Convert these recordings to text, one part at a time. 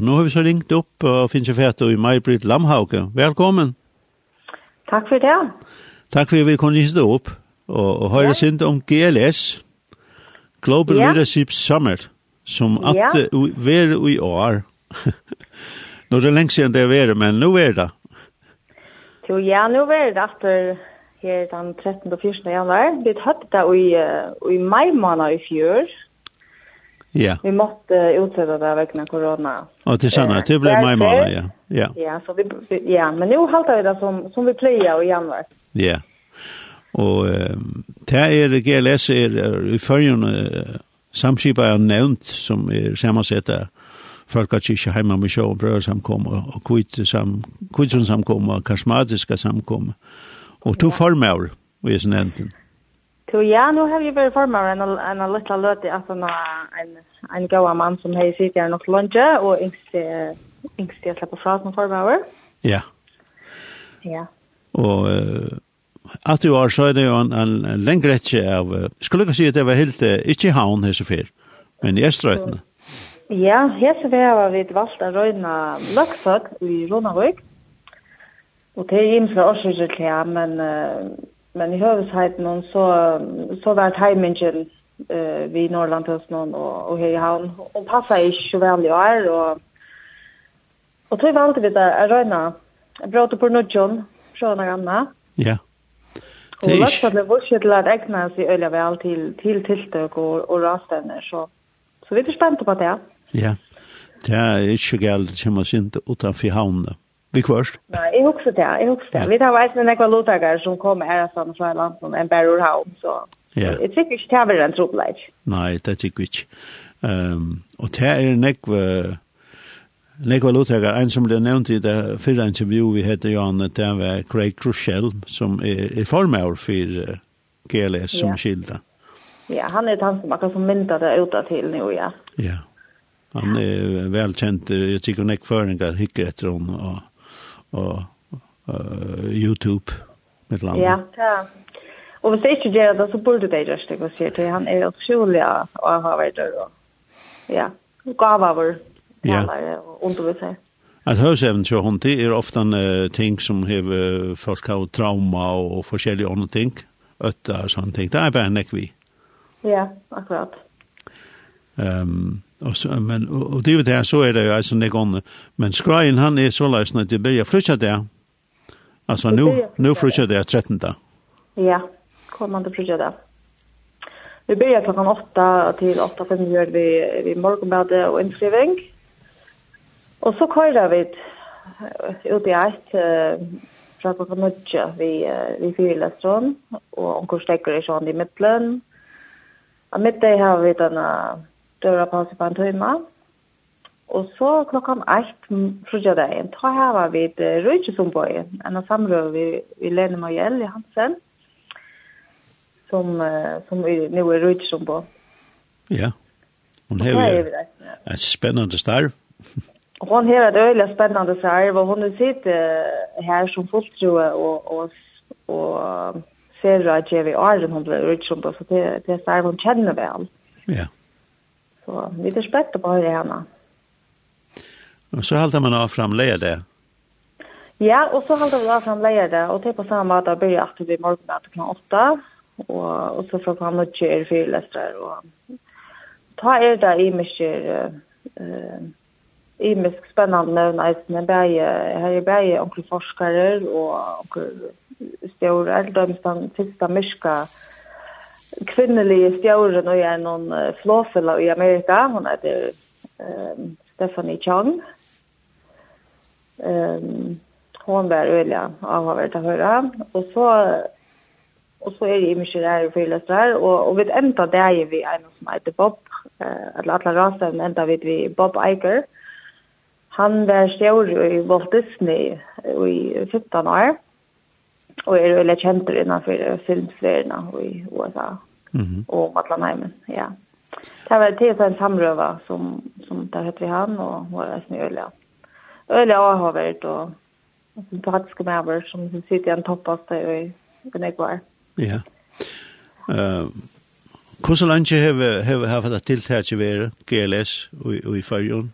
Och nu har vi så ringt opp og finnes ju färt i Maj-Britt Lamhauke. Velkommen! Takk for det! Takk for at vi kunne hissa opp og, og høre ja. sint om GLS, Global ja. Leadership Summit, som at ja. vi i år. nå er det länge siden det er är men nå er det. Jo, ja, nå er det etter her den 13. og 14. januar. Vi hadde det i, i mai måned i fjør. Ja. Vi måtte utsette det vekkene korona. Ja, det sanna. Det blev maj månad, ja. Ja. Ja, så vi ja, men nu håller vi det som som vi plejer i januari. Ja. Og eh det er GLS er i førjen samskipet er nevnt som er sammensettet folk at ikke hjemme med sjøen prøver samkomme og kvitt sam kvitt og karismatiske samkom Og to former, vi er nevnt. Så ja, nu har vi varit formar en en liten löte att en en en goa man som hej sitter nog lunge och inte inte jag släpper fram som formar. Ja. Ja. Och att du har så er det en en, en längre rätt av skulle jag säga det var helt inte i havn här så fel. Men i Österrötna. Ja, här så var vi ett valt att röna laxat i Ronavik. Och det är ju så så men uh, men i høvesheiten så, så var timingen eh vi Norrland hos någon och och hej han och passa i väl jag är och och tror vant vi där är röna bråte på någon från Anna. Ja. Det är så det var shit lat ägna sig öliga väl till till tilltök och och raständer så så vi är spända på det. Ja. Ja, Det er ikke galt det kommer sint utenfor hamnen vi kvørst? Nei, jeg husker det, jeg husker det. Ja. Vi tar veis med nekva lotager som kommer her sånn fra landen enn bare ur havn, så ja. jeg tykker ikke det er en trobleid. Nei, det tykker vi ikke. Um, og det er nekva nekva lotager, en som ble nevnt i det fyrre intervju vi heter Jan, det var Craig Crushell, som er, er formaur for GLS som ja. skilda. Ja, han er han som akkurat som mynda det uta til nu, ja. Ja, han er velkjent, jeg tykker nekva føringar hikker etter hon, og og uh, YouTube med landet. Ja, ja. Og hvis det ikke gjør det, så burde det gjøre det, og sier til. Han er utrolig å ha vært der, og ja, gav av vår talere og underviser. At høysevn til hun til er ofte uh, ting som har folk har trauma og forskjellige andre ting, øtta og sånne ting. Det er bare nekk vi. Ja, akkurat. Ehm um, Og, så, men, og, og det er det, så er det jo altså det gående. Men skrajen han er så løs at det blir flytja der. Altså nu, nu flytja der 13. Ja, kommer man til flytja der. Vi börjar klockan 8 till 8.05 gör vi, vi morgonbade och inskrivning. Och så kör vi ut i ett uh, fra klokka nødja vi, vi fyrlestrøn, og omkurs stekker i sånn i midtlen. Av midtdag har vi denne døra pause på en tøyma. Og så klokkan 8 frugja dagen, ta her var vi et røyke som en av samrøy vi, vi Lene Majell i Hansen, som, som er, nå er røyke. Ja, hun har et spennende starv. Hon har et öliga spennende starv, og hun sitter her som fulltrue og, og, och ser at jeg vil argen hun blir utsumt så det, det er starv hun kjenner vel. Ja. Så vi er spett på høyre henne. Og så halte man av fram det? Ja, og så halte man av fram det. Og det er på samme måte å begynne at vi morgen etter klokken 8. Og, og så fra kl. 9 er fire lester. Og ta er det i mye uh, i mye spennende nøvn, nøvne. Her er bare onkel forskere og onkel stjører. Det er den første mørke kvinnelige stjåren og jeg er noen flåfeller i Amerika. Hun heter um, Stephanie Chang. Um, hon var øyelig av å være til å høre. Og så, og så er det mye der i fyrløsere. Og, og vi enda det er vi en som heter Bob. Uh, eller alle rasen enda vet vi Bob Iger. Han var stjåren i Walt Disney i 15 år. Mm og er veldig kjent innenfor filmsverene i USA mm -hmm. og Matlanheimen, ja. Det var til en samrøve som, som det heter vi han, og hun er nesten øyelig. Øyelig og har vært, og sympatiske medver som sitter i en toppast i Gunegvar. Ja. Uh, Hvordan landet har vi hatt det tiltak til å være GLS og i Farjon?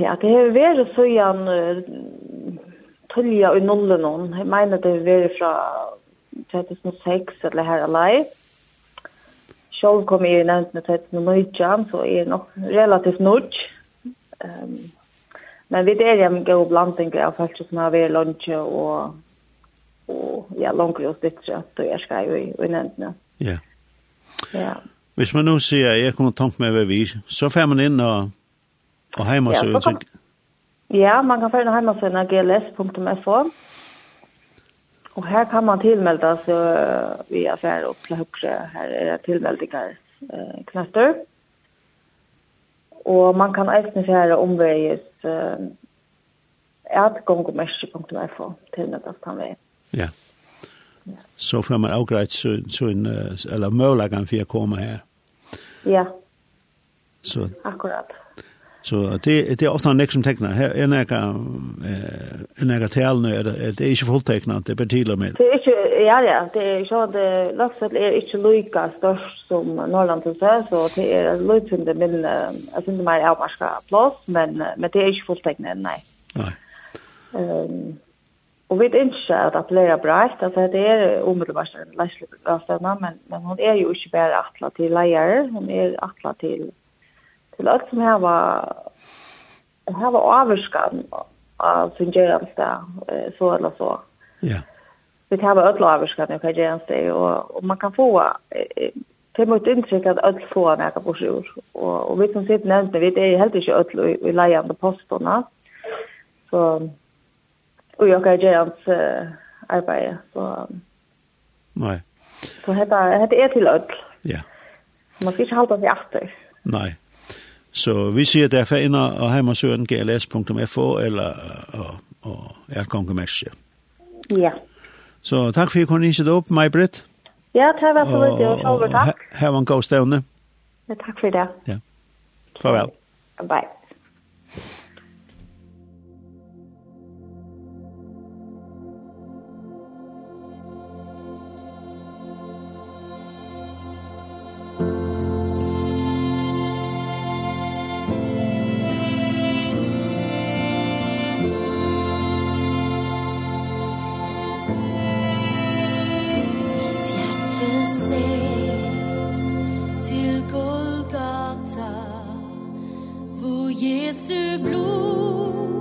Ja, det har vært så igjen tullja i nullen hon. Jeg mener det er veri fra 2006 eller her alai. Sjolv kom jeg i nevnt med 2019, så jeg er nok relativt nudg. Um, men vi er en god blanding av folk som har vært lunsje og, og ja, langer og stytter, så jeg skal jo i, i nevnt med. Ja. Ja. Hvis man nå sier, jeg kommer tanke med hva vi, så får man inn og, og hjemme ja, så, kan, Ja, man kan følge hjemmesiden gls.fo. Og her kan man tilmelde seg via fjerde opp til høyre. Her er det tilmeldinger eh, knaster. Og man kan eisne fjerde omveies eh, atgongomersi.fo tilmeldes han vei. Ja. Så får man avgreit en eller mølagene for å komme her. Ja, så. akkurat. Så det, det er ofte en nek som tekner. Her er nek en nek talene, er det, det er ikke fullteknet, det er betydelig med. Det är inte ja, ja, det är ikke, det, Laksfell är inte lika størst som Norrland til seg, så det är lykkende min, jeg inte mer er avmarska plats men, men det är ikke fullteknet, nej. Nei. Um, og vi vet ikke at det blir breit, altså det er umiddelbart en leislig men, men hun er jo ikke bare atla til leier, hun er atla til til alt som her var her var avskan av sin gjørelse, så eller så. Ja. Vi kan ha ødel avskan av gjørelse, og, og man kan få Det mot inntrykk at öll få näka på sjur. Og, og vi som sitter nevnt, vi er helt ikke öll i, i leiande postene. Så, og jeg er gjerans uh, arbeid. Så, Nei. Så dette, dette er til öll. Ja. Man skal ikke halda seg atter. Nei. Så vi sier derfor inn og har gls.fo eller og, og er kongematch. Ja. Så takk for at I kunne sætte opp, mig Britt. Ja, tak for det. Det var Her var en god stevne. Ja, tak for det. Ja. Farvel. Bye. Jesu blod.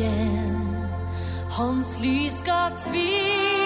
igen Hans lys ska tvinga